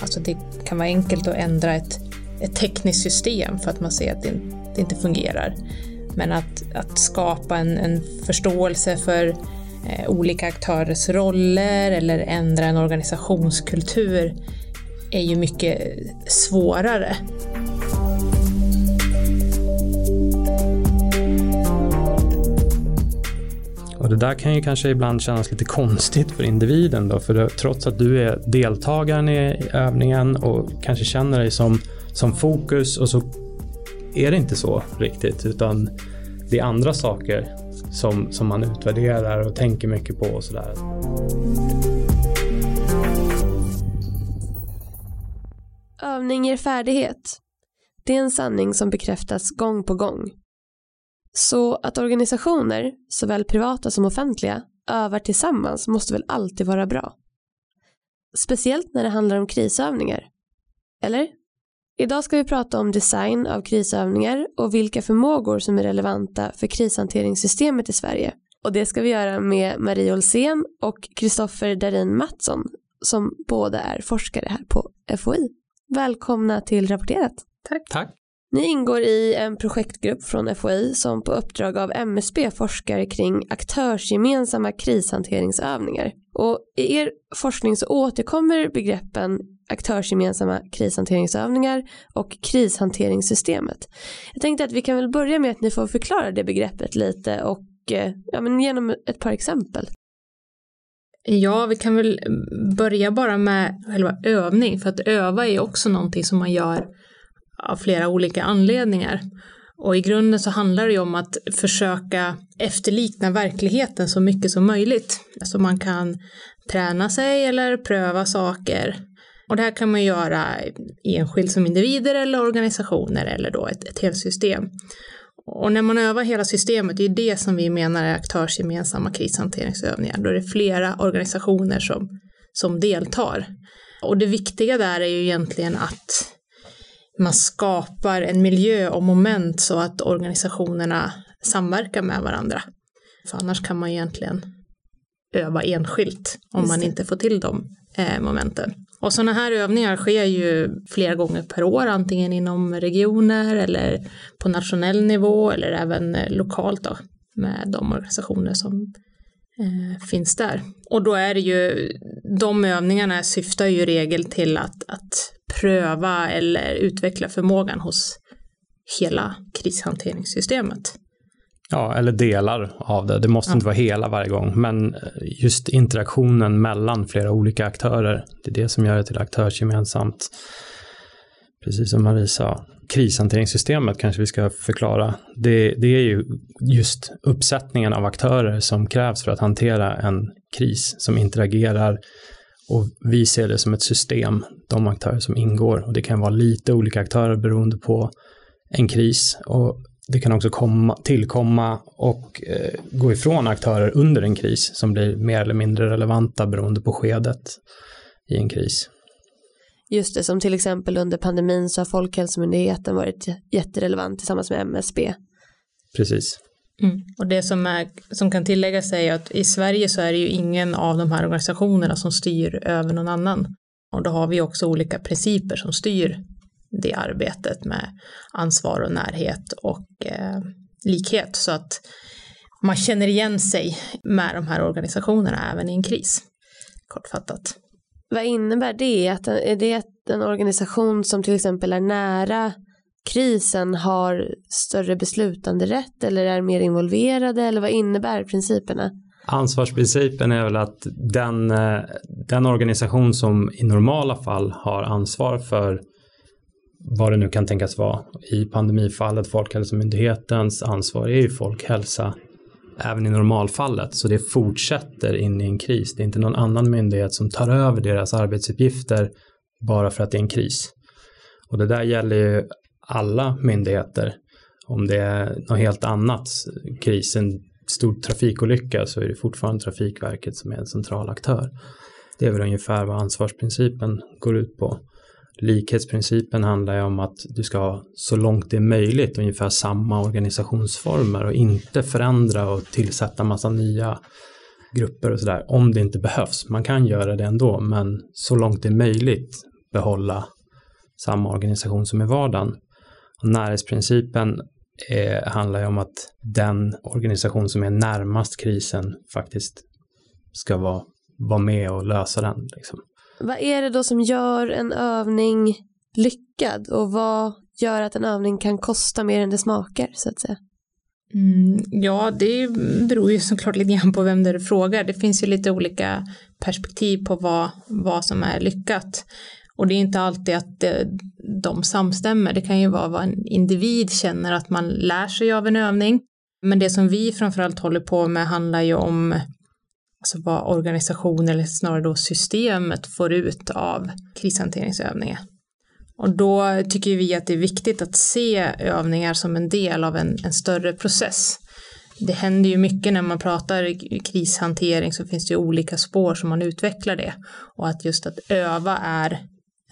Alltså det kan vara enkelt att ändra ett, ett tekniskt system för att man ser att det, det inte fungerar. Men att, att skapa en, en förståelse för eh, olika aktörers roller eller ändra en organisationskultur är ju mycket svårare. Det där kan ju kanske ibland kännas lite konstigt för individen då, för trots att du är deltagaren i övningen och kanske känner dig som, som fokus och så är det inte så riktigt, utan det är andra saker som, som man utvärderar och tänker mycket på och sådär. Övning ger färdighet. Det är en sanning som bekräftas gång på gång. Så att organisationer, såväl privata som offentliga, övar tillsammans måste väl alltid vara bra. Speciellt när det handlar om krisövningar. Eller? Idag ska vi prata om design av krisövningar och vilka förmågor som är relevanta för krishanteringssystemet i Sverige. Och det ska vi göra med Marie Olsén och Kristoffer Darin Mattsson som båda är forskare här på FOI. Välkomna till Rapporterat. Tack. Tack. Ni ingår i en projektgrupp från FOI som på uppdrag av MSB forskar kring aktörsgemensamma krishanteringsövningar. Och i er forskning så återkommer begreppen aktörsgemensamma krishanteringsövningar och krishanteringssystemet. Jag tänkte att vi kan väl börja med att ni får förklara det begreppet lite och eh, ja, men genom ett par exempel. Ja, vi kan väl börja bara med själva övning, för att öva är också någonting som man gör av flera olika anledningar. Och i grunden så handlar det ju om att försöka efterlikna verkligheten så mycket som möjligt. Så man kan träna sig eller pröva saker. Och det här kan man göra enskilt som individer eller organisationer eller då ett, ett helt system. Och när man övar hela systemet, det är det som vi menar är aktörsgemensamma krishanteringsövningar. Då är det flera organisationer som, som deltar. Och det viktiga där är ju egentligen att man skapar en miljö och moment så att organisationerna samverkar med varandra. För annars kan man egentligen öva enskilt om man inte får till de eh, momenten. Och sådana här övningar sker ju flera gånger per år, antingen inom regioner eller på nationell nivå eller även eh, lokalt då, med de organisationer som eh, finns där. Och då är det ju, de övningarna syftar ju i regel till att, att pröva eller utveckla förmågan hos hela krishanteringssystemet. Ja, eller delar av det. Det måste ja. inte vara hela varje gång, men just interaktionen mellan flera olika aktörer, det är det som gör det till aktörsgemensamt. Precis som Marie sa, krishanteringssystemet kanske vi ska förklara. Det, det är ju just uppsättningen av aktörer som krävs för att hantera en kris som interagerar och vi ser det som ett system, de aktörer som ingår. Och det kan vara lite olika aktörer beroende på en kris. Och det kan också komma, tillkomma och eh, gå ifrån aktörer under en kris som blir mer eller mindre relevanta beroende på skedet i en kris. Just det, som till exempel under pandemin så har Folkhälsomyndigheten varit jätterelevant tillsammans med MSB. Precis. Mm. Och det som, är, som kan tilläggas är att i Sverige så är det ju ingen av de här organisationerna som styr över någon annan. Och då har vi också olika principer som styr det arbetet med ansvar och närhet och eh, likhet så att man känner igen sig med de här organisationerna även i en kris. Kortfattat. Vad innebär det? Att, är det att en organisation som till exempel är nära krisen har större beslutanderätt eller är mer involverade eller vad innebär principerna? Ansvarsprincipen är väl att den, eh, den organisation som i normala fall har ansvar för vad det nu kan tänkas vara. I pandemifallet, Folkhälsomyndighetens ansvar är ju folkhälsa även i normalfallet, så det fortsätter in i en kris. Det är inte någon annan myndighet som tar över deras arbetsuppgifter bara för att det är en kris. Och det där gäller ju alla myndigheter. Om det är något helt annat, krisen stor trafikolycka, så är det fortfarande Trafikverket som är en central aktör. Det är väl ungefär vad ansvarsprincipen går ut på. Likhetsprincipen handlar ju om att du ska ha så långt det är möjligt ungefär samma organisationsformer och inte förändra och tillsätta massa nya grupper och sådär om det inte behövs. Man kan göra det ändå men så långt det är möjligt behålla samma organisation som i vardagen. Och närhetsprincipen är, handlar ju om att den organisation som är närmast krisen faktiskt ska vara, vara med och lösa den. Liksom. Vad är det då som gör en övning lyckad och vad gör att en övning kan kosta mer än det smakar så att säga? Mm, ja, det beror ju såklart lite grann på vem det är du frågar. Det finns ju lite olika perspektiv på vad, vad som är lyckat. Och det är inte alltid att eh, de samstämmer. Det kan ju vara vad en individ känner att man lär sig av en övning. Men det som vi framförallt håller på med handlar ju om alltså vad organisationen eller snarare då systemet får ut av krishanteringsövningar. Och då tycker vi att det är viktigt att se övningar som en del av en, en större process. Det händer ju mycket när man pratar krishantering så finns det ju olika spår som man utvecklar det. Och att just att öva är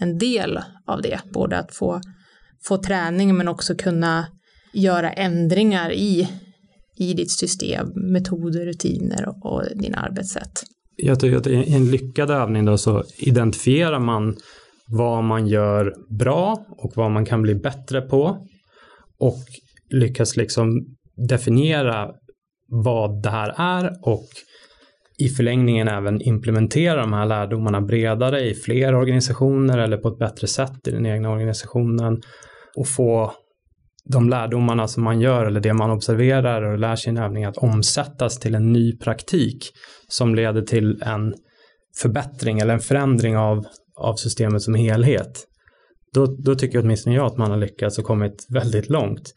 en del av det, både att få, få träning men också kunna göra ändringar i, i ditt system, metoder, rutiner och, och dina arbetssätt. Jag tycker att i en lyckad övning då så identifierar man vad man gör bra och vad man kan bli bättre på och lyckas liksom definiera vad det här är och i förlängningen även implementera de här lärdomarna bredare i fler organisationer eller på ett bättre sätt i den egna organisationen och få de lärdomarna som man gör eller det man observerar och lär sig i en övning att omsättas till en ny praktik som leder till en förbättring eller en förändring av, av systemet som helhet. Då, då tycker åtminstone jag att man har lyckats och kommit väldigt långt.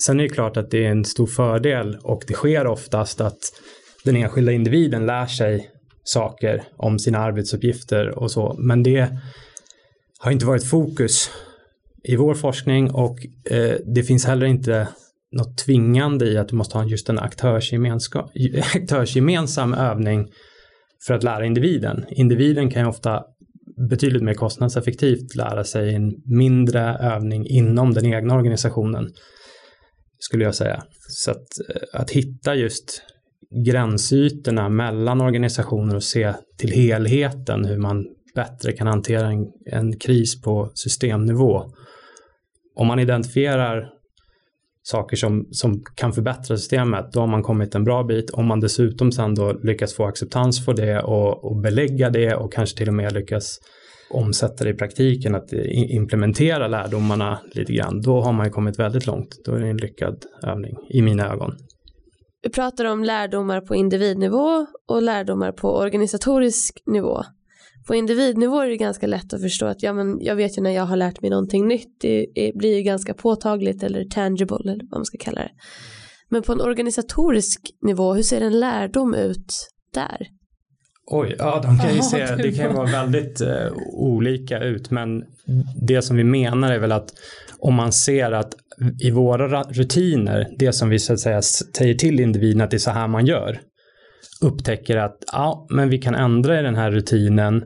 Sen är det klart att det är en stor fördel och det sker oftast att den enskilda individen lär sig saker om sina arbetsuppgifter och så. Men det har inte varit fokus i vår forskning och eh, det finns heller inte något tvingande i att du måste ha just en aktörsgemensam övning för att lära individen. Individen kan ju ofta betydligt mer kostnadseffektivt lära sig en mindre övning inom den egna organisationen, skulle jag säga. Så att, eh, att hitta just gränsytorna mellan organisationer och se till helheten hur man bättre kan hantera en, en kris på systemnivå. Om man identifierar saker som, som kan förbättra systemet, då har man kommit en bra bit. Om man dessutom sen då lyckas få acceptans för det och, och belägga det och kanske till och med lyckas omsätta det i praktiken, att implementera lärdomarna lite grann, då har man ju kommit väldigt långt. Då är det en lyckad övning i mina ögon. Vi pratar om lärdomar på individnivå och lärdomar på organisatorisk nivå. På individnivå är det ganska lätt att förstå att ja, men jag vet ju när jag har lärt mig någonting nytt, det, blir ju ganska påtagligt eller tangible eller vad man ska kalla det. Men på en organisatorisk nivå, hur ser en lärdom ut där? Oj, ja de kan ju se, det kan ju vara väldigt uh, olika ut men det som vi menar är väl att om man ser att i våra rutiner, det som vi så att säga säger till individen att det är så här man gör, upptäcker att ja, men vi kan ändra i den här rutinen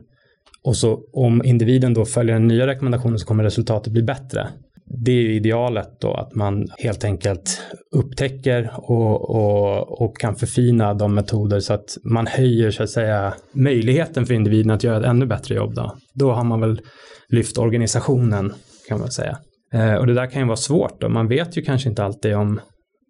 och så om individen då följer den nya rekommendationen så kommer resultatet bli bättre. Det är ju idealet då att man helt enkelt upptäcker och, och, och kan förfina de metoder så att man höjer så att säga möjligheten för individen att göra ett ännu bättre jobb. Då, då har man väl lyft organisationen kan man säga. Eh, och det där kan ju vara svårt och Man vet ju kanske inte alltid om,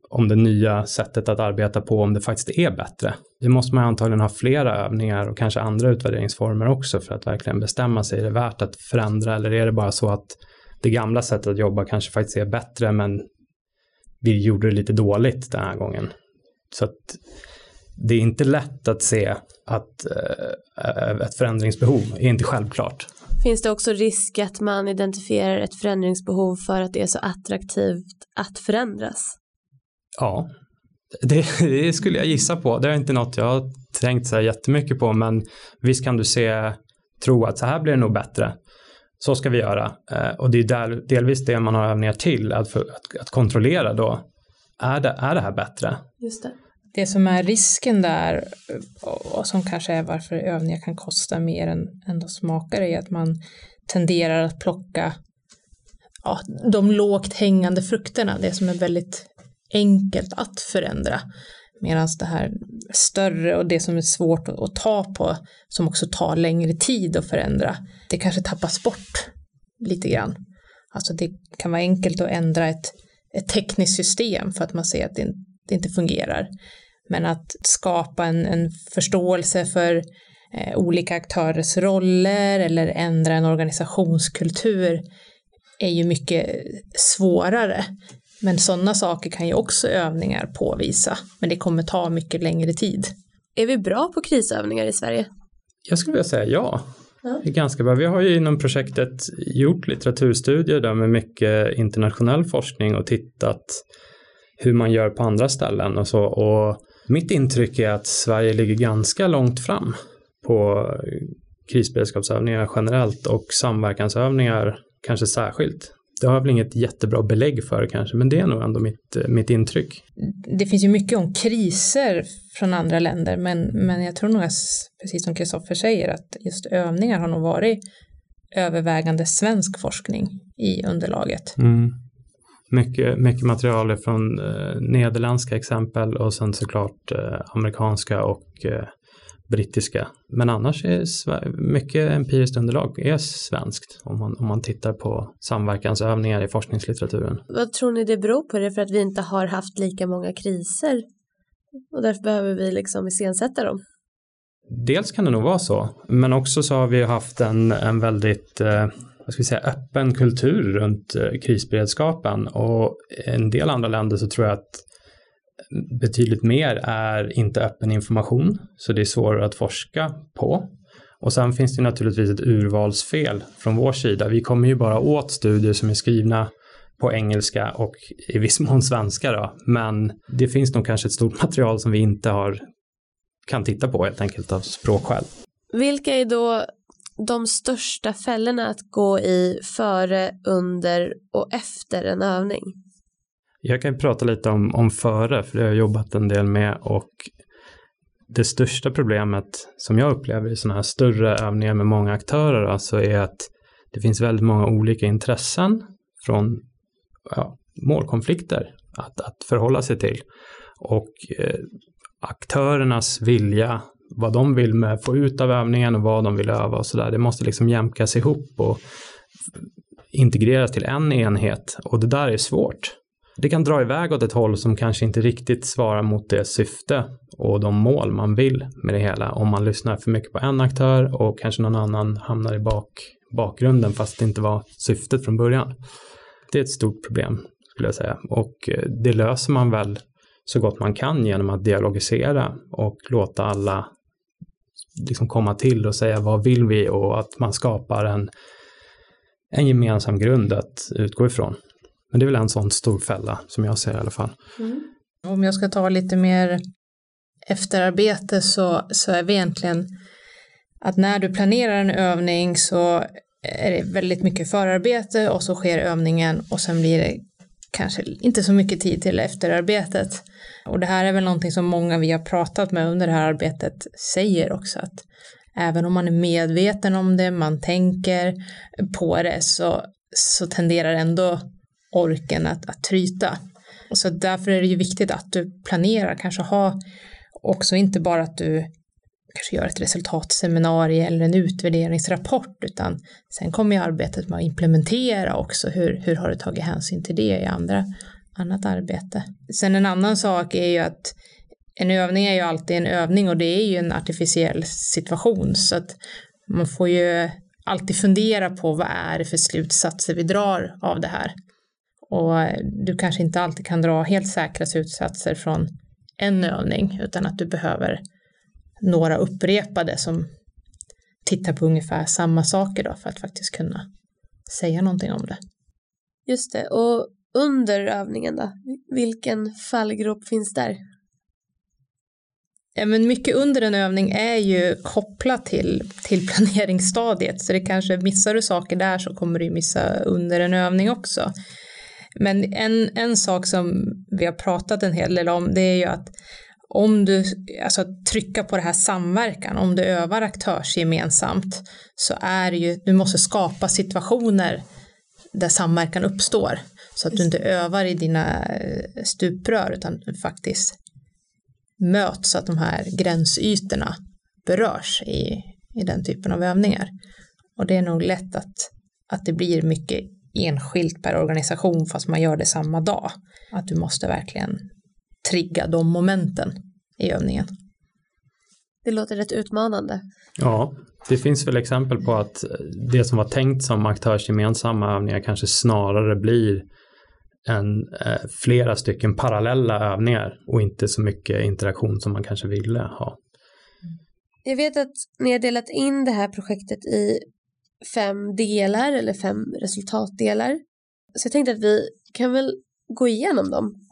om det nya sättet att arbeta på, om det faktiskt är bättre. Det måste man antagligen ha flera övningar och kanske andra utvärderingsformer också för att verkligen bestämma sig. Är det värt att förändra eller är det bara så att det gamla sättet att jobba kanske faktiskt är bättre men vi gjorde det lite dåligt den här gången. Så att det är inte lätt att se att eh, ett förändringsbehov är inte självklart. Finns det också risk att man identifierar ett förändringsbehov för att det är så attraktivt att förändras? Ja, det, det skulle jag gissa på. Det är inte något jag har tänkt så jättemycket på, men visst kan du se, tro att så här blir det nog bättre. Så ska vi göra. Eh, och det är där, delvis det man har övningar till, att, för, att, att kontrollera då. Är det, är det här bättre? Just det. Det som är risken där eh, och som kanske är varför övningar kan kosta mer än, än de smakar är att man tenderar att plocka ja, de lågt hängande frukterna, det som är väldigt enkelt att förändra. Medan det här större och det som är svårt att, ta på, som också tar längre tid att förändra, det kanske tappas bort lite grann. Alltså det kan vara enkelt att ändra ett, ett tekniskt system för att man ser att det, det inte fungerar. Men att skapa en, en förståelse för eh, olika aktörers roller eller ändra en organisationskultur är ju mycket svårare. Men sådana saker kan ju också övningar påvisa, men det kommer ta mycket längre tid. Är vi bra på krisövningar i Sverige? Jag skulle vilja säga ja. ja. Det är ganska bra. Vi har ju inom projektet gjort litteraturstudier där med mycket internationell forskning och tittat hur man gör på andra ställen och så. Och mitt intryck är att Sverige ligger ganska långt fram på krisberedskapsövningar generellt och samverkansövningar kanske särskilt. Det har jag väl inget jättebra belägg för kanske, men det är nog ändå mitt, mitt intryck. Det finns ju mycket om kriser från andra länder, men, men jag tror nog, att, precis som Kristoffer säger, att just övningar har nog varit övervägande svensk forskning i underlaget. Mm. Mycket, mycket material från eh, nederländska exempel och sen såklart eh, amerikanska och eh, brittiska. Men annars är mycket empiriskt underlag är svenskt om man, om man tittar på samverkansövningar i forskningslitteraturen. Vad tror ni det beror på? Det för att vi inte har haft lika många kriser och därför behöver vi liksom iscensätta dem? Dels kan det nog vara så, men också så har vi haft en, en väldigt eh, vad ska vi säga, öppen kultur runt eh, krisberedskapen och en del andra länder så tror jag att betydligt mer är inte öppen information, så det är svårare att forska på. Och sen finns det naturligtvis ett urvalsfel från vår sida. Vi kommer ju bara åt studier som är skrivna på engelska och i viss mån svenska då, men det finns nog kanske ett stort material som vi inte har kan titta på helt enkelt av språkskäl. Vilka är då de största fällorna att gå i före, under och efter en övning? Jag kan prata lite om, om före, för det har jag jobbat en del med och det största problemet som jag upplever i sådana här större övningar med många aktörer alltså är att det finns väldigt många olika intressen från ja, målkonflikter att, att förhålla sig till. Och eh, aktörernas vilja, vad de vill med få ut av övningen och vad de vill öva och sådär, det måste liksom jämkas ihop och integreras till en enhet. Och det där är svårt. Det kan dra iväg åt ett håll som kanske inte riktigt svarar mot det syfte och de mål man vill med det hela. Om man lyssnar för mycket på en aktör och kanske någon annan hamnar i bak, bakgrunden fast det inte var syftet från början. Det är ett stort problem skulle jag säga. Och eh, det löser man väl så gott man kan genom att dialogisera och låta alla liksom komma till och säga vad vill vi och att man skapar en, en gemensam grund att utgå ifrån. Men det är väl en sån stor fälla som jag ser i alla fall. Mm. Om jag ska ta lite mer efterarbete så, så är vi egentligen att när du planerar en övning så är det väldigt mycket förarbete och så sker övningen och sen blir det kanske inte så mycket tid till efterarbetet. Och det här är väl någonting som många vi har pratat med under det här arbetet säger också att även om man är medveten om det, man tänker på det så, så tenderar ändå orken att, att tryta. Så därför är det ju viktigt att du planerar, kanske ha också inte bara att du kanske gör ett resultatseminarium eller en utvärderingsrapport, utan sen kommer ju arbetet med att implementera också. Hur, hur har du tagit hänsyn till det i andra, annat arbete? Sen en annan sak är ju att en övning är ju alltid en övning och det är ju en artificiell situation så att man får ju alltid fundera på vad är det för slutsatser vi drar av det här. Och du kanske inte alltid kan dra helt säkra slutsatser från en övning utan att du behöver några upprepade som tittar på ungefär samma saker då för att faktiskt kunna säga någonting om det. Just det, och under övningen då? Vilken fallgrop finns där? Ja, men mycket under en övning är ju kopplat till, till planeringsstadiet så det kanske missar du saker där så kommer du missa under en övning också. Men en, en sak som vi har pratat en hel del om det är ju att om du, alltså trycka på det här samverkan, om du övar aktörsgemensamt så är det ju, du måste skapa situationer där samverkan uppstår. Så att du inte övar i dina eh, stuprör utan faktiskt möts så att de här gränsytorna berörs i, i den typen av övningar. Och det är nog lätt att, att det blir mycket enskilt per organisation fast man gör det samma dag. Att du måste verkligen trigga de momenten i övningen. Det låter rätt utmanande. Ja, det finns väl exempel på att det som var tänkt som aktörsgemensamma övningar kanske snarare blir en, eh, flera stycken parallella övningar och inte så mycket interaktion som man kanske ville ha. Jag vet att ni har delat in det här projektet i fem delar eller fem resultatdelar. Så jag tänkte att vi kan väl gå igenom dem.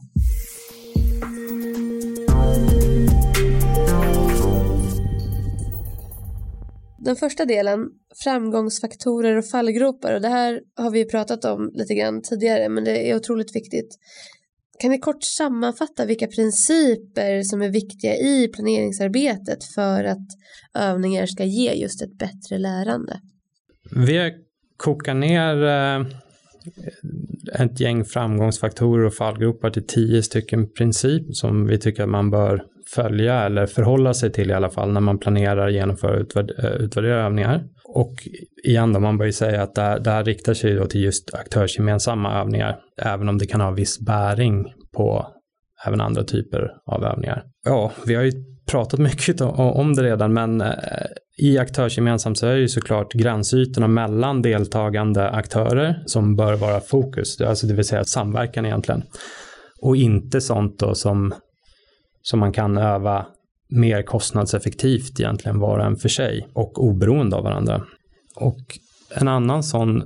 Den första delen, framgångsfaktorer och fallgropar och det här har vi pratat om lite grann tidigare men det är otroligt viktigt. Kan ni kort sammanfatta vilka principer som är viktiga i planeringsarbetet för att övningar ska ge just ett bättre lärande? Vi kokar ner eh, ett gäng framgångsfaktorer och fallgropar till tio stycken princip som vi tycker att man bör följa eller förhålla sig till i alla fall när man planerar, genomföra och eh, utvärderar utvärdera övningar. Och igen då, man bör ju säga att det här, det här riktar sig då till just aktörsgemensamma övningar, även om det kan ha viss bäring på även andra typer av övningar. Ja, vi har ju pratat mycket om det redan, men eh, i aktörsgemensamt så är det ju såklart gränsytorna mellan deltagande aktörer som bör vara fokus, alltså det vill säga samverkan egentligen. Och inte sånt då som, som man kan öva mer kostnadseffektivt egentligen var och en för sig och oberoende av varandra. Och en annan sån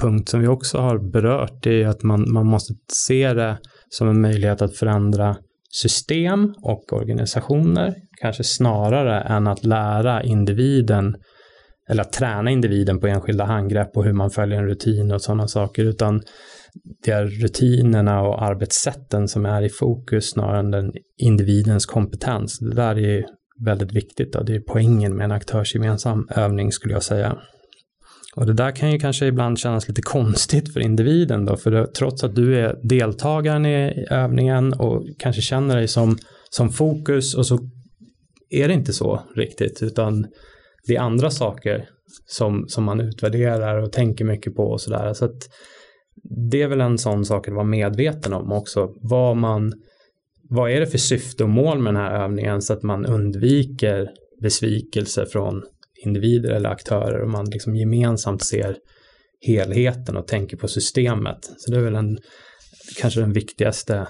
punkt som vi också har berört är att man, man måste se det som en möjlighet att förändra system och organisationer, kanske snarare än att lära individen eller att träna individen på enskilda handgrepp och hur man följer en rutin och sådana saker, utan det är rutinerna och arbetssätten som är i fokus snarare än den individens kompetens. Det där är väldigt viktigt. Då. Det är poängen med en aktörsgemensam övning skulle jag säga. Och det där kan ju kanske ibland kännas lite konstigt för individen då, för det, trots att du är deltagaren i övningen och kanske känner dig som, som fokus och så är det inte så riktigt, utan det är andra saker som, som man utvärderar och tänker mycket på och sådär. Så att det är väl en sån sak att vara medveten om också, vad man vad är det för syfte och mål med den här övningen så att man undviker besvikelse från individer eller aktörer och man liksom gemensamt ser helheten och tänker på systemet. Så det är väl en, kanske den viktigaste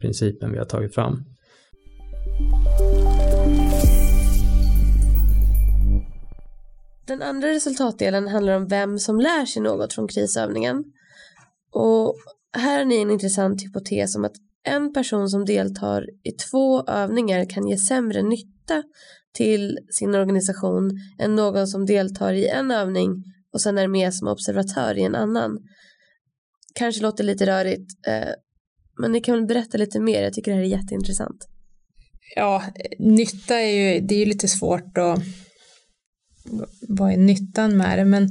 principen vi har tagit fram. Den andra resultatdelen handlar om vem som lär sig något från krisövningen. Och här har ni en intressant hypotes om att en person som deltar i två övningar kan ge sämre nytta till sin organisation än någon som deltar i en övning och sen är med som observatör i en annan. Kanske låter lite rörigt, eh, men ni kan väl berätta lite mer, jag tycker det här är jätteintressant. Ja, nytta är ju, det är ju lite svårt att, vad är nyttan med det, men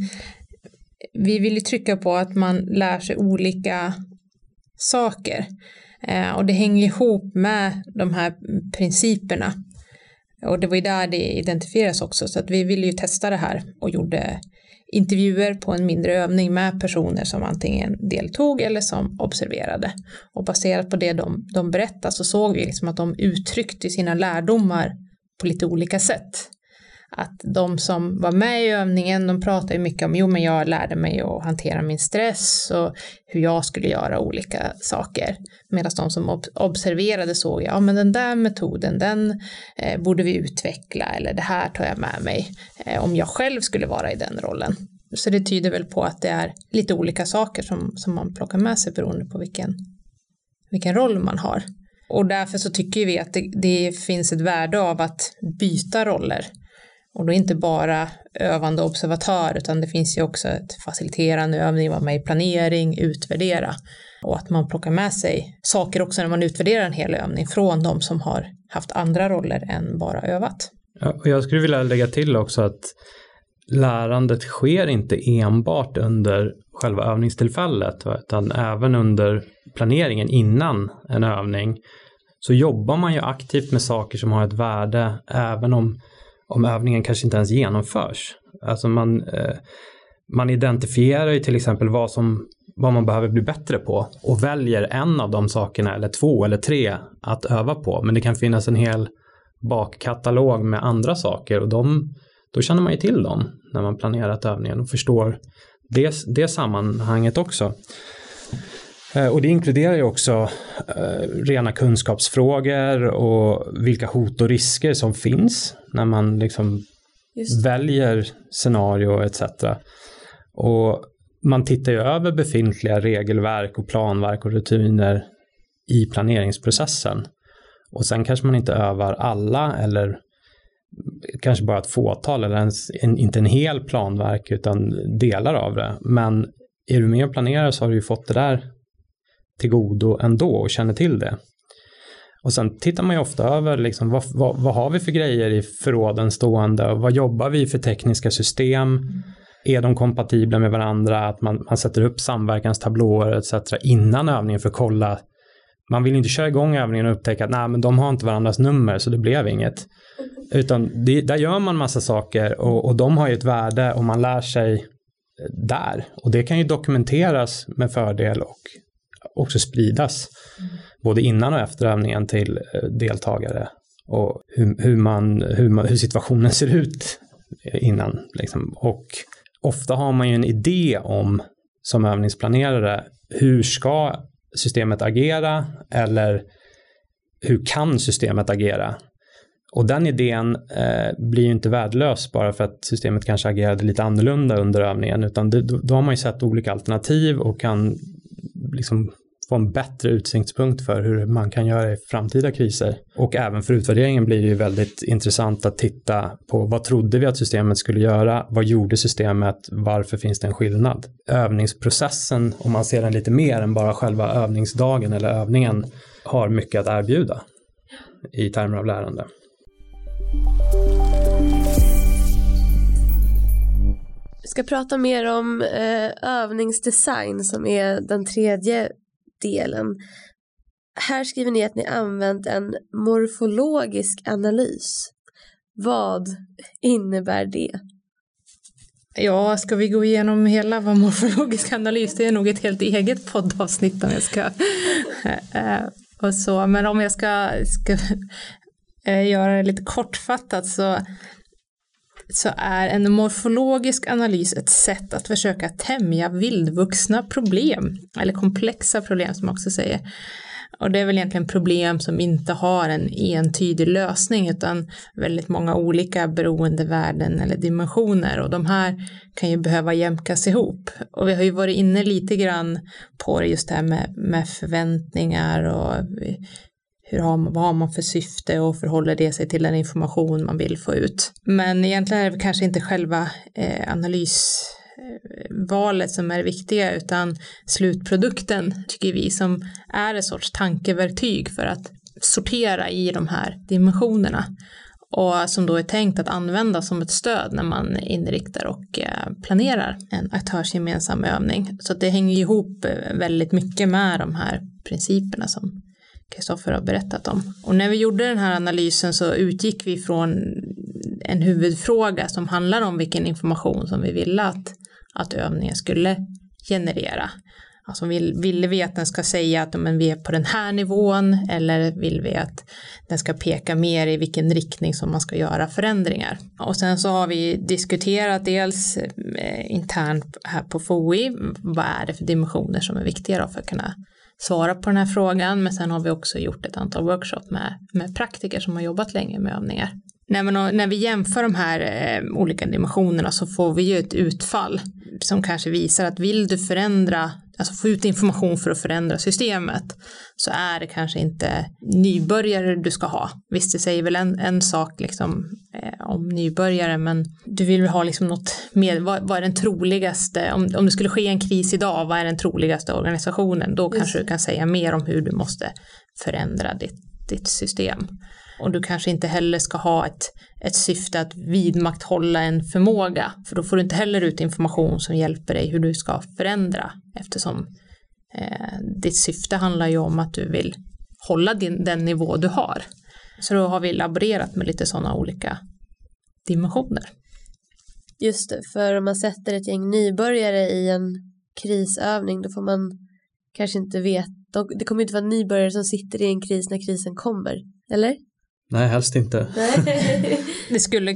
vi vill ju trycka på att man lär sig olika saker. Eh, och det hänger ihop med de här principerna och det var ju där det identifieras också, så att vi ville ju testa det här och gjorde intervjuer på en mindre övning med personer som antingen deltog eller som observerade. Och baserat på det de, de berättade så såg vi liksom att de uttryckte sina lärdomar på lite olika sätt att de som var med i övningen, de pratade mycket om, jo men jag lärde mig att hantera min stress och hur jag skulle göra olika saker. Medan de som ob observerade såg, ja men den där metoden, den eh, borde vi utveckla eller det här tar jag med mig eh, om jag själv skulle vara i den rollen. Så det tyder väl på att det är lite olika saker som, som man plockar med sig beroende på vilken, vilken roll man har. Och därför så tycker vi att det, det finns ett värde av att byta roller och då inte bara övande observatör utan det finns ju också ett faciliterande övning, vara med i planering, utvärdera. och att man plockar med sig saker också när man utvärderar en hel övning från de som har haft andra roller än bara övat. Och jag skulle vilja lägga till också att lärandet sker inte enbart under själva övningstillfället utan även under planeringen innan en övning så jobbar man ju aktivt med saker som har ett värde även om, om övningen kanske inte ens genomförs. Alltså man, eh, man identifierar ju till exempel vad, som, vad man behöver bli bättre på och väljer en av de sakerna eller två eller tre att öva på. Men det kan finnas en hel bakkatalog med andra saker och de, då känner man ju till dem när man planerat övningen och förstår det, det sammanhanget också. Eh, och det inkluderar ju också eh, rena kunskapsfrågor och vilka hot och risker som finns när man liksom väljer scenario etc. Och man tittar ju över befintliga regelverk och planverk och rutiner i planeringsprocessen. Och sen kanske man inte övar alla eller kanske bara ett fåtal eller ens en, inte en hel planverk utan delar av det. Men är du med och planerar så har du ju fått det där till godo ändå och känner till det. Och sen tittar man ju ofta över liksom, vad, vad, vad har vi för grejer i förråden stående? Vad jobbar vi för tekniska system? Är de kompatibla med varandra? Att man, man sätter upp samverkanstablåer etc. innan övningen för att kolla. Man vill inte köra igång övningen och upptäcka att nej, men de har inte varandras nummer så det blev inget. Utan det, där gör man massa saker och, och de har ju ett värde och man lär sig där. Och det kan ju dokumenteras med fördel och också spridas. Mm. Både innan och efter övningen till eh, deltagare. Och hur, hur, man, hur, man, hur situationen ser ut innan. Liksom. Och ofta har man ju en idé om som övningsplanerare hur ska systemet agera eller hur kan systemet agera? Och den idén eh, blir ju inte värdelös bara för att systemet kanske agerade lite annorlunda under övningen utan det, då, då, har man ju sett olika alternativ och kan liksom få en bättre utsiktspunkt för hur man kan göra i framtida kriser. Och även för utvärderingen blir det ju väldigt intressant att titta på vad trodde vi att systemet skulle göra? Vad gjorde systemet? Varför finns det en skillnad? Övningsprocessen, om man ser den lite mer än bara själva övningsdagen eller övningen, har mycket att erbjuda i termer av lärande. Vi ska prata mer om eh, övningsdesign som är den tredje delen. Här skriver ni att ni använt en morfologisk analys. Vad innebär det? Ja, ska vi gå igenom hela vad morfologisk analys, det är nog ett helt eget poddavsnitt om jag ska eh, eh, och så, men om jag ska, ska eh, göra det lite kortfattat så så är en morfologisk analys ett sätt att försöka tämja vildvuxna problem, eller komplexa problem som man också säger. Och det är väl egentligen problem som inte har en entydig lösning utan väldigt många olika beroendevärden eller dimensioner och de här kan ju behöva jämkas ihop. Och vi har ju varit inne lite grann på det just det här med, med förväntningar och hur har man, vad har man för syfte och förhåller det sig till den information man vill få ut. Men egentligen är det kanske inte själva eh, analysvalet som är det viktiga utan slutprodukten tycker vi som är en sorts tankeverktyg för att sortera i de här dimensionerna och som då är tänkt att användas som ett stöd när man inriktar och eh, planerar en aktörsgemensam övning. Så det hänger ihop eh, väldigt mycket med de här principerna som Kristoffer har berättat om. Och när vi gjorde den här analysen så utgick vi från en huvudfråga som handlar om vilken information som vi ville att, att övningen skulle generera. Alltså vill, ville vi att den ska säga att men vi är på den här nivån eller vill vi att den ska peka mer i vilken riktning som man ska göra förändringar. Och sen så har vi diskuterat dels eh, internt här på FOI, vad är det för dimensioner som är viktiga för att kunna svara på den här frågan, men sen har vi också gjort ett antal workshop med, med praktiker som har jobbat länge med övningar. När, man, när vi jämför de här eh, olika dimensionerna så får vi ju ett utfall som kanske visar att vill du förändra alltså få ut information för att förändra systemet så är det kanske inte nybörjare du ska ha. Visst, det säger väl en, en sak liksom, eh, om nybörjare, men du vill ha liksom något mer, vad, vad, är den troligaste, om, om det skulle ske en kris idag, vad är den troligaste organisationen? Då kanske du kan säga mer om hur du måste förändra ditt, ditt system. Och du kanske inte heller ska ha ett, ett syfte att vidmakthålla en förmåga, för då får du inte heller ut information som hjälper dig hur du ska förändra, eftersom eh, ditt syfte handlar ju om att du vill hålla din, den nivå du har. Så då har vi laborerat med lite sådana olika dimensioner. Just det, för om man sätter ett gäng nybörjare i en krisövning då får man kanske inte veta, det kommer inte vara nybörjare som sitter i en kris när krisen kommer, eller? Nej, helst inte. det skulle,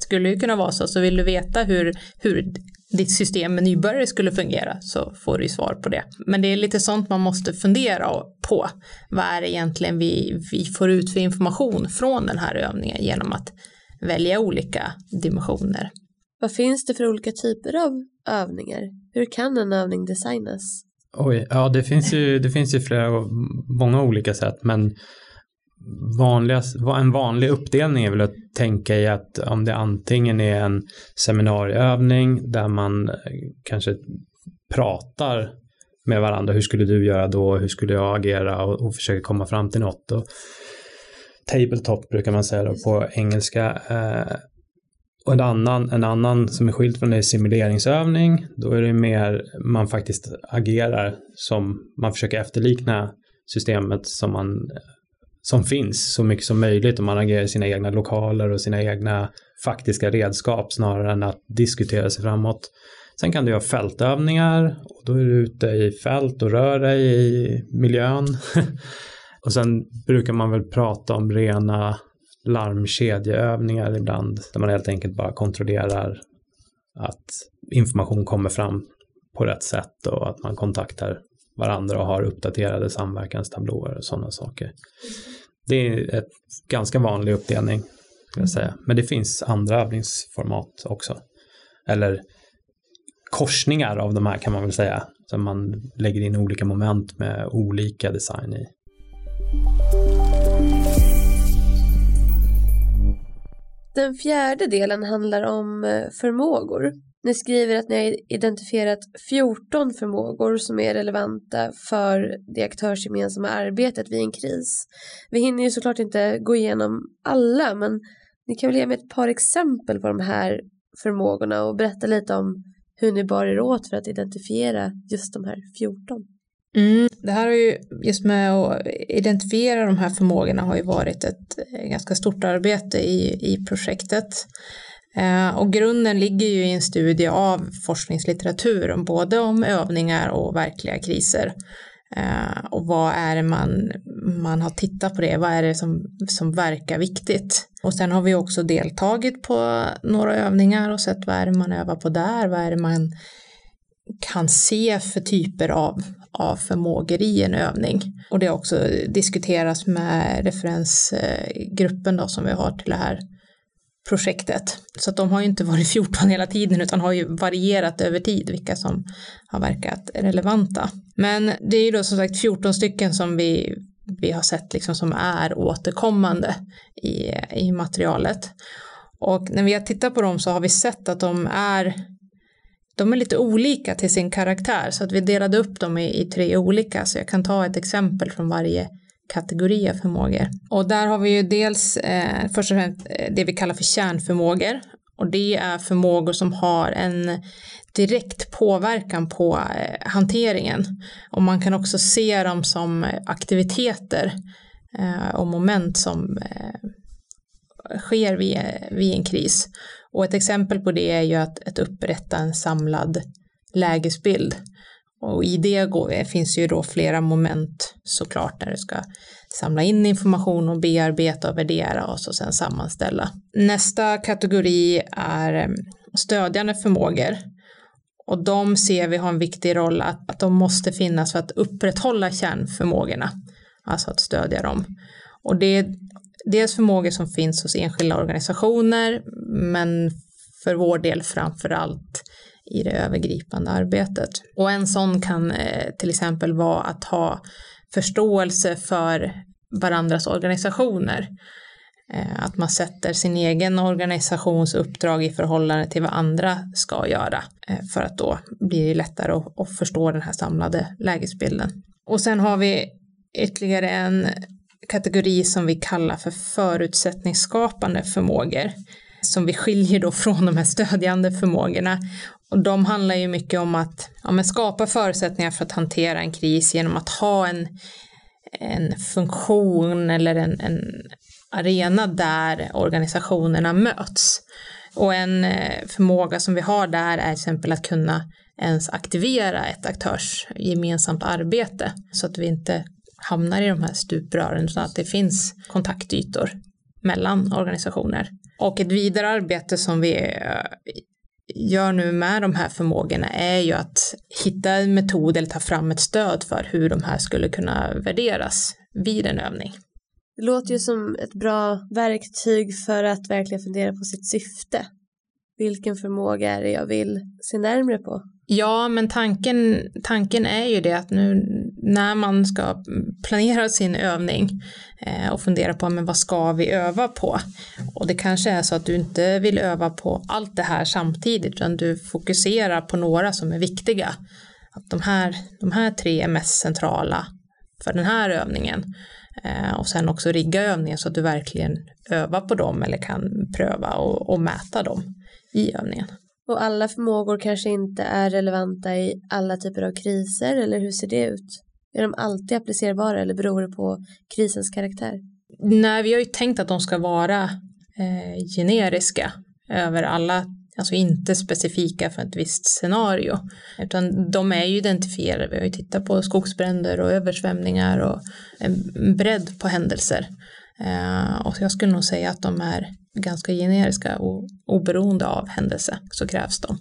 skulle ju kunna vara så, så vill du veta hur, hur ditt system med nybörjare skulle fungera så får du ju svar på det. Men det är lite sånt man måste fundera på. Vad är det egentligen vi, vi får ut för information från den här övningen genom att välja olika dimensioner. Vad finns det för olika typer av övningar? Hur kan en övning designas? Oj, ja det finns ju, det finns ju flera, många olika sätt men vanligast, en vanlig uppdelning är väl att tänka i att om det antingen är en seminarieövning där man eh, kanske pratar med varandra, hur skulle du göra då, hur skulle jag agera och, och försöker komma fram till något. Och tabletop brukar man säga då på engelska. Eh, och en annan, en annan som är skild från det är simuleringsövning. Då är det mer man faktiskt agerar som man försöker efterlikna systemet som man som finns så mycket som möjligt och man agerar i sina egna lokaler och sina egna faktiska redskap snarare än att diskutera sig framåt. Sen kan du göra fältövningar och då är du ute i fält och rör dig i miljön. och sen brukar man väl prata om rena larmkedjeövningar ibland där man helt enkelt bara kontrollerar att information kommer fram på rätt sätt och att man kontaktar varandra och har uppdaterade samverkanstablåer och sådana saker. Det är ett ganska vanlig uppdelning, jag säga. Men det finns andra övningsformat också. Eller korsningar av de här kan man väl säga. Som man lägger in olika moment med olika design i. Den fjärde delen handlar om eh, förmågor. Ni skriver att ni har identifierat 14 förmågor som är relevanta för det aktörsgemensamma arbetet vid en kris. Vi hinner ju såklart inte gå igenom alla men ni kan väl ge mig ett par exempel på de här förmågorna och berätta lite om hur ni bar er åt för att identifiera just de här 14. Mm, det här har ju just med att identifiera de här förmågorna har ju varit ett eh, ganska stort arbete i, i projektet. Eh, och grunden ligger ju i en studie av forskningslitteratur, både om övningar och verkliga kriser. Eh, och vad är det man, man har tittat på det, vad är det som, som verkar viktigt? Och sen har vi också deltagit på några övningar och sett vad är det man övar på där, vad är det man kan se för typer av, av förmågor i en övning. Och det har också diskuterats med referensgruppen då som vi har till det här projektet. Så att de har ju inte varit 14 hela tiden utan har ju varierat över tid vilka som har verkat relevanta. Men det är ju då som sagt 14 stycken som vi, vi har sett liksom som är återkommande i, i materialet. Och när vi har tittat på dem så har vi sett att de är de är lite olika till sin karaktär så att vi delade upp dem i, i tre olika så jag kan ta ett exempel från varje kategori av förmågor. Och där har vi ju dels eh, först och främst eh, det vi kallar för kärnförmågor och det är förmågor som har en direkt påverkan på eh, hanteringen. Och man kan också se dem som aktiviteter eh, och moment som eh, sker vid, vid en kris. Och ett exempel på det är ju att, att upprätta en samlad lägesbild och i det finns ju då flera moment såklart när du ska samla in information och bearbeta och värdera och så sen sammanställa. Nästa kategori är mm, stödjande förmågor. Och de ser vi har en viktig roll att, att de måste finnas för att upprätthålla kärnförmågorna. Alltså att stödja dem. Och det är dels förmågor som finns hos enskilda organisationer men för vår del framför allt i det övergripande arbetet. Och en sån kan eh, till exempel vara att ha förståelse för varandras organisationer. Eh, att man sätter sin egen organisations uppdrag i förhållande till vad andra ska göra. Eh, för att då blir det lättare att förstå den här samlade lägesbilden. Och sen har vi ytterligare en kategori som vi kallar för förutsättningsskapande förmågor som vi skiljer då från de här stödjande förmågorna. Och de handlar ju mycket om att ja, skapa förutsättningar för att hantera en kris genom att ha en, en funktion eller en, en arena där organisationerna möts. Och en eh, förmåga som vi har där är till exempel att kunna ens aktivera ett aktörs gemensamt arbete så att vi inte hamnar i de här stuprören utan att det finns kontaktytor mellan organisationer. Och ett vidare arbete som vi eh, gör nu med de här förmågorna är ju att hitta en metod eller ta fram ett stöd för hur de här skulle kunna värderas vid en övning. Det låter ju som ett bra verktyg för att verkligen fundera på sitt syfte. Vilken förmåga är det jag vill se närmre på? Ja, men tanken, tanken är ju det att nu när man ska planera sin övning eh, och fundera på men vad ska vi öva på? Och det kanske är så att du inte vill öva på allt det här samtidigt utan du fokuserar på några som är viktiga. Att de här, de här tre är mest centrala för den här övningen. Eh, och sen också rigga övningen så att du verkligen övar på dem eller kan pröva och, och mäta dem i övningen. Och alla förmågor kanske inte är relevanta i alla typer av kriser eller hur ser det ut? Är de alltid applicerbara eller beror det på krisens karaktär? Nej, vi har ju tänkt att de ska vara eh, generiska över alla, alltså inte specifika för ett visst scenario, utan de är ju identifierade. Vi har ju tittat på skogsbränder och översvämningar och en bredd på händelser. Eh, och jag skulle nog säga att de är ganska generiska och oberoende av händelse så krävs de.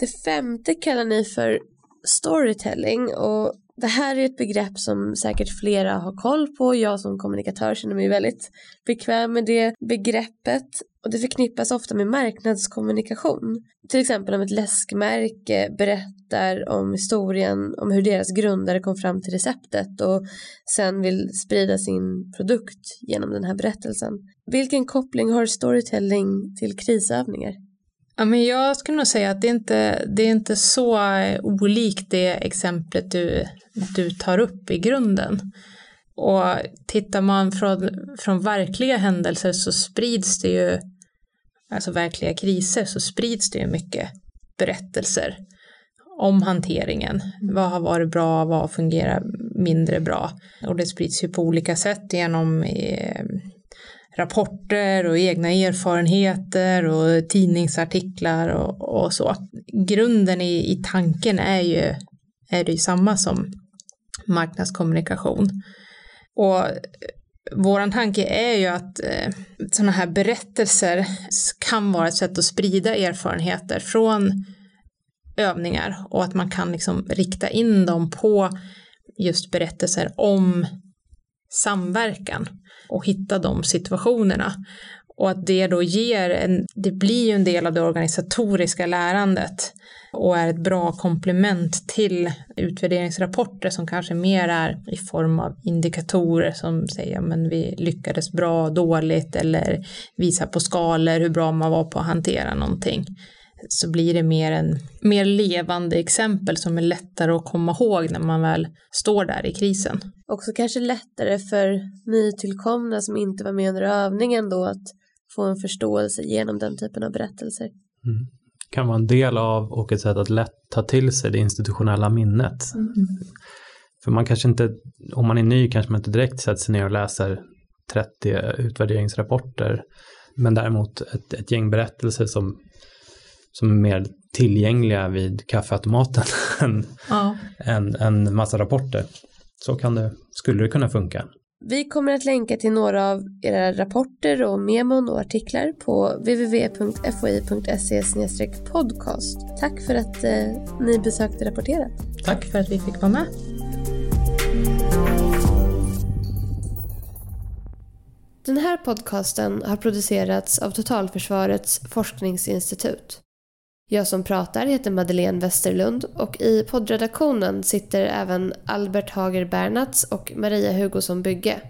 Det femte kallar ni för storytelling och det här är ett begrepp som säkert flera har koll på. Jag som kommunikatör känner mig väldigt bekväm med det begreppet och det förknippas ofta med marknadskommunikation. Till exempel om ett läskmärke berättar om historien om hur deras grundare kom fram till receptet och sen vill sprida sin produkt genom den här berättelsen. Vilken koppling har storytelling till krisövningar? Ja, men jag skulle nog säga att det är inte det är inte så eh, olikt det exemplet du, du tar upp i grunden. Och tittar man från, från verkliga händelser så sprids det ju, alltså verkliga kriser, så sprids det ju mycket berättelser om hanteringen. Vad har varit bra, vad fungerar mindre bra? Och det sprids ju på olika sätt genom eh, rapporter och egna erfarenheter och tidningsartiklar och, och så. Grunden i, i tanken är ju, är det ju samma som marknadskommunikation. Och vår tanke är ju att eh, sådana här berättelser kan vara ett sätt att sprida erfarenheter från övningar och att man kan liksom rikta in dem på just berättelser om samverkan och hitta de situationerna. Och att det då ger en, det blir ju en del av det organisatoriska lärandet och är ett bra komplement till utvärderingsrapporter som kanske mer är i form av indikatorer som säger men vi lyckades bra, dåligt eller visar på skalor hur bra man var på att hantera någonting så blir det mer en mer levande exempel som är lättare att komma ihåg när man väl står där i krisen. Också kanske lättare för nytillkomna som inte var med under övningen då att få en förståelse genom den typen av berättelser. Mm. Kan vara en del av och ett sätt att lätt ta till sig det institutionella minnet. Mm. För man kanske inte, om man är ny kanske man inte direkt sätter sig ner och läser 30 utvärderingsrapporter. Men däremot ett, ett gäng berättelser som som är mer tillgängliga vid kaffeautomaten än ja. en, en massa rapporter. Så kan det, skulle det kunna funka. Vi kommer att länka till några av era rapporter och memon och artiklar på www.foi.se podcast. Tack för att eh, ni besökte Rapporterat. Tack för att vi fick vara med. Den här podcasten har producerats av Totalförsvarets forskningsinstitut. Jag som pratar heter Madeleine Westerlund och i poddredaktionen sitter även Albert Hager Bernats och Maria Hugosson Bygge.